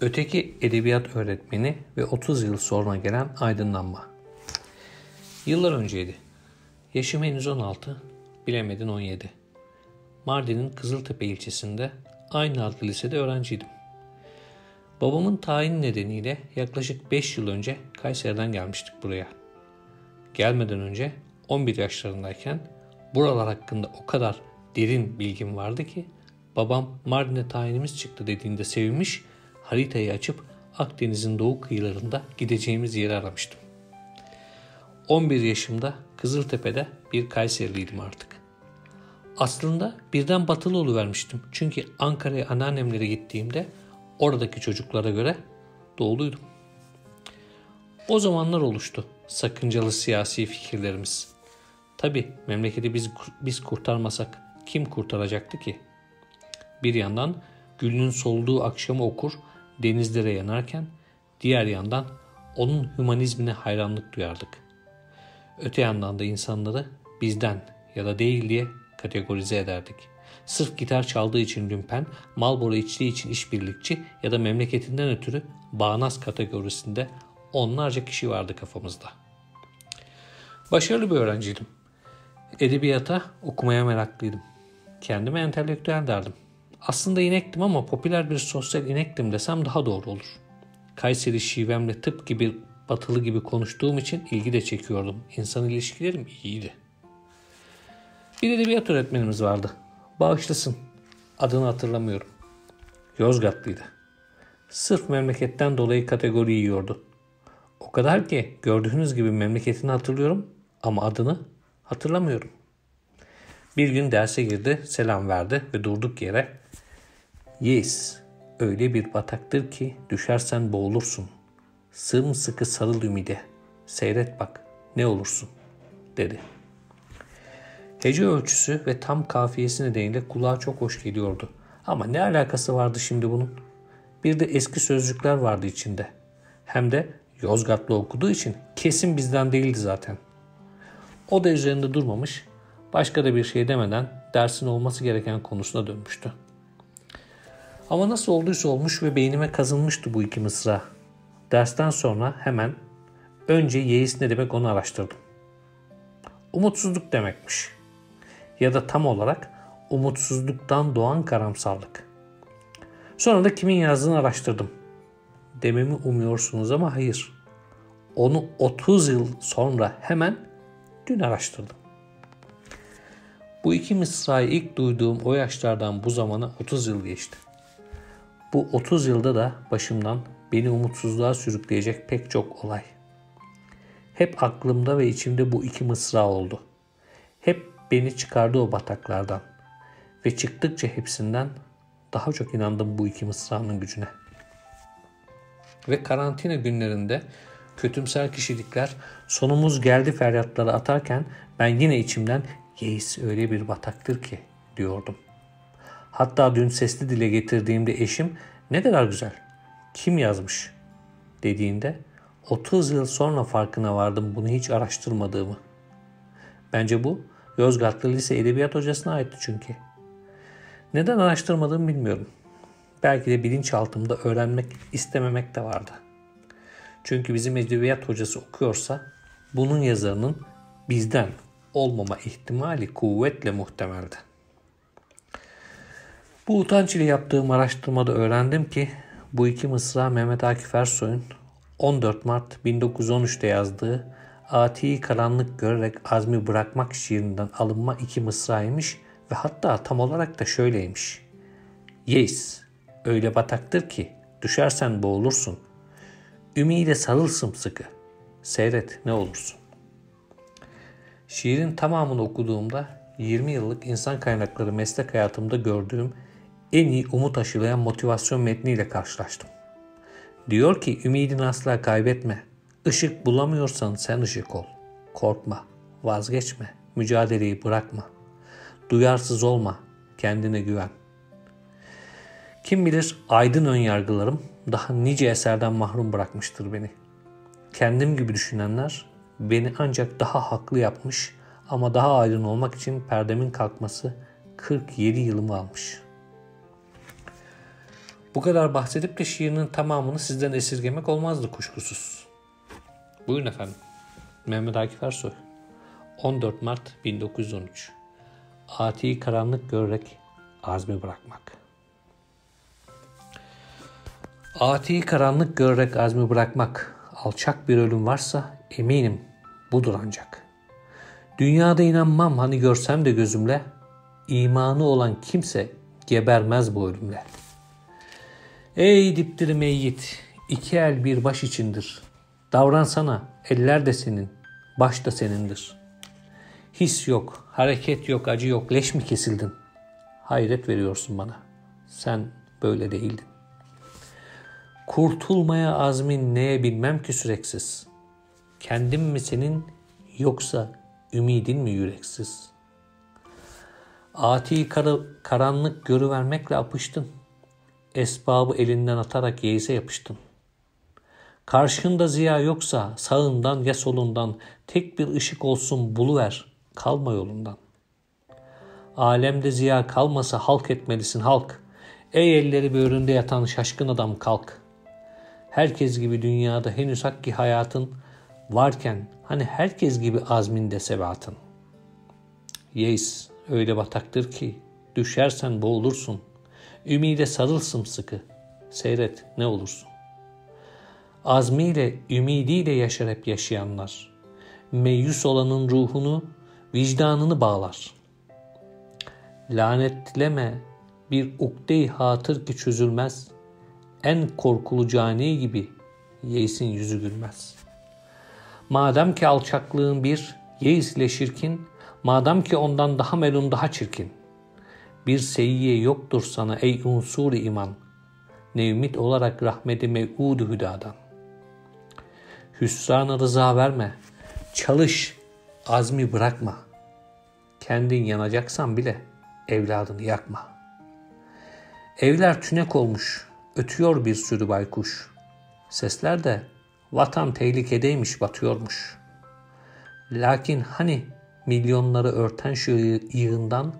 Öteki edebiyat öğretmeni ve 30 yıl sonra gelen aydınlanma. Yıllar önceydi. Yaşım henüz 16, bilemedin 17. Mardin'in Kızıltepe ilçesinde aynı adlı lisede öğrenciydim. Babamın tayin nedeniyle yaklaşık 5 yıl önce Kayseri'den gelmiştik buraya. Gelmeden önce 11 yaşlarındayken buralar hakkında o kadar derin bilgim vardı ki babam Mardin'e tayinimiz çıktı dediğinde sevinmiş haritayı açıp Akdeniz'in doğu kıyılarında gideceğimiz yeri aramıştım. 11 yaşımda Kızıltepe'de bir Kayseriliydim artık. Aslında birden batılı oluvermiştim. Çünkü Ankara'ya anneannemlere gittiğimde oradaki çocuklara göre doğuluydum. O zamanlar oluştu sakıncalı siyasi fikirlerimiz. Tabi memleketi biz, biz kurtarmasak kim kurtaracaktı ki? Bir yandan gülünün solduğu akşamı okur, denizlere yanarken diğer yandan onun hümanizmine hayranlık duyardık. Öte yandan da insanları bizden ya da değil diye kategorize ederdik. Sırf gitar çaldığı için lümpen, Malboro içtiği için işbirlikçi ya da memleketinden ötürü bağnaz kategorisinde onlarca kişi vardı kafamızda. Başarılı bir öğrenciydim. Edebiyata, okumaya meraklıydım. Kendime entelektüel derdim. Aslında inektim ama popüler bir sosyal inektim desem daha doğru olur. Kayseri şivemle tıp gibi batılı gibi konuştuğum için ilgi de çekiyordum. İnsan ilişkilerim iyiydi. Bir edebiyat öğretmenimiz vardı. Bağışlasın. Adını hatırlamıyorum. Yozgatlıydı. Sırf memleketten dolayı kategori yiyordu. O kadar ki gördüğünüz gibi memleketini hatırlıyorum ama adını hatırlamıyorum. Bir gün derse girdi, selam verdi ve durduk yere Yes, öyle bir bataktır ki düşersen boğulursun. Sımsıkı sarıl ümide. Seyret bak ne olursun dedi. Hece ölçüsü ve tam kafiyesi nedeniyle kulağa çok hoş geliyordu. Ama ne alakası vardı şimdi bunun? Bir de eski sözcükler vardı içinde. Hem de Yozgatlı okuduğu için kesin bizden değildi zaten. O da üzerinde durmamış, başka da bir şey demeden dersin olması gereken konusuna dönmüştü. Ama nasıl olduysa olmuş ve beynime kazınmıştı bu iki mısra. Dersten sonra hemen önce yeis ne demek onu araştırdım. Umutsuzluk demekmiş. Ya da tam olarak umutsuzluktan doğan karamsarlık. Sonra da kimin yazdığını araştırdım. Dememi umuyorsunuz ama hayır. Onu 30 yıl sonra hemen dün araştırdım. Bu iki mısrayı ilk duyduğum o yaşlardan bu zamana 30 yıl geçti. Bu 30 yılda da başımdan beni umutsuzluğa sürükleyecek pek çok olay. Hep aklımda ve içimde bu iki mısra oldu. Hep beni çıkardı o bataklardan. Ve çıktıkça hepsinden daha çok inandım bu iki mısranın gücüne. Ve karantina günlerinde kötümser kişilikler sonumuz geldi feryatları atarken ben yine içimden yeis öyle bir bataktır ki diyordum. Hatta dün sesli dile getirdiğimde eşim ne kadar güzel, kim yazmış dediğinde 30 yıl sonra farkına vardım bunu hiç araştırmadığımı. Bence bu Yozgatlı Lise Edebiyat Hocasına aitti çünkü. Neden araştırmadığımı bilmiyorum. Belki de bilinçaltımda öğrenmek istememek de vardı. Çünkü bizim edebiyat hocası okuyorsa bunun yazarının bizden olmama ihtimali kuvvetle muhtemeldi. Bu utanç ile yaptığım araştırmada öğrendim ki bu iki mısra Mehmet Akif Ersoy'un 14 Mart 1913'te yazdığı Ati'yi karanlık görerek azmi bırakmak şiirinden alınma iki mısraymış ve hatta tam olarak da şöyleymiş. Yes, öyle bataktır ki düşersen boğulursun. Ümide sarıl sımsıkı. Seyret ne olursun. Şiirin tamamını okuduğumda 20 yıllık insan kaynakları meslek hayatımda gördüğüm en iyi umut aşılayan motivasyon metniyle karşılaştım. Diyor ki ümidini asla kaybetme. Işık bulamıyorsan sen ışık ol. Korkma, vazgeçme, mücadeleyi bırakma. Duyarsız olma, kendine güven. Kim bilir aydın önyargılarım daha nice eserden mahrum bırakmıştır beni. Kendim gibi düşünenler beni ancak daha haklı yapmış ama daha aydın olmak için perdemin kalkması 47 yılımı almış. Bu kadar bahsedip de şiirinin tamamını sizden esirgemek olmazdı kuşkusuz. Buyurun efendim. Mehmet Akif Ersoy. 14 Mart 1913. Ati karanlık görerek azmi bırakmak. Ati karanlık görerek azmi bırakmak, alçak bir ölüm varsa eminim budur ancak. Dünyada inanmam hani görsem de gözümle, imanı olan kimse gebermez bu ölümle. Ey dipdiri meyyit, iki el bir baş içindir. Davransana, eller de senin, baş da senindir. His yok, hareket yok, acı yok, leş mi kesildin? Hayret veriyorsun bana. Sen böyle değildin. Kurtulmaya azmin neye bilmem ki süreksiz. Kendim mi senin yoksa ümidin mi yüreksiz? Ati kar karanlık görüvermekle apıştın. Esbabı elinden atarak yeise yapıştın. Karşında ziya yoksa sağından ya solundan tek bir ışık olsun buluver, kalma yolundan. Alemde ziya kalmasa halk etmelisin halk. Ey elleri böğründe yatan şaşkın adam kalk. Herkes gibi dünyada henüz hakki hayatın varken hani herkes gibi azminde sebatın. Yeis öyle bataktır ki düşersen boğulursun. Ümide sarıl sımsıkı. Seyret ne olursun. Azmiyle, ümidiyle yaşar hep yaşayanlar. Meyus olanın ruhunu, vicdanını bağlar. Lanetleme bir ukde hatır ki çözülmez. En korkulu cani gibi yeisin yüzü gülmez. Madem ki alçaklığın bir, yeis ile şirkin, madem ki ondan daha melun daha çirkin. Bir seyyiye yoktur sana ey unsur iman. Ne ümit olarak rahmeti mev'udu hüdadan. Hüsrana rıza verme. Çalış, azmi bırakma. Kendin yanacaksan bile evladını yakma. Evler tünek olmuş, ötüyor bir sürü baykuş. Sesler de vatan tehlikedeymiş batıyormuş. Lakin hani milyonları örten şu yığından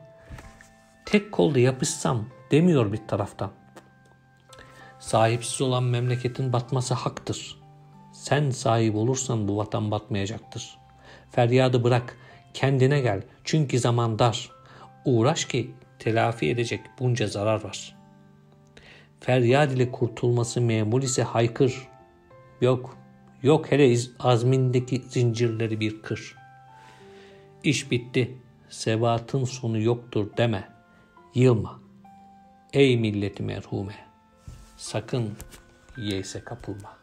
tek kolda yapışsam demiyor bir taraftan. Sahipsiz olan memleketin batması haktır. Sen sahip olursan bu vatan batmayacaktır. Feryadı bırak, kendine gel çünkü zaman dar. Uğraş ki telafi edecek bunca zarar var. Feryad ile kurtulması memul ise haykır. Yok, yok hele azmindeki zincirleri bir kır. İş bitti, sebatın sonu yoktur deme, yılma. Ey milleti merhume, sakın yeyse kapılma.''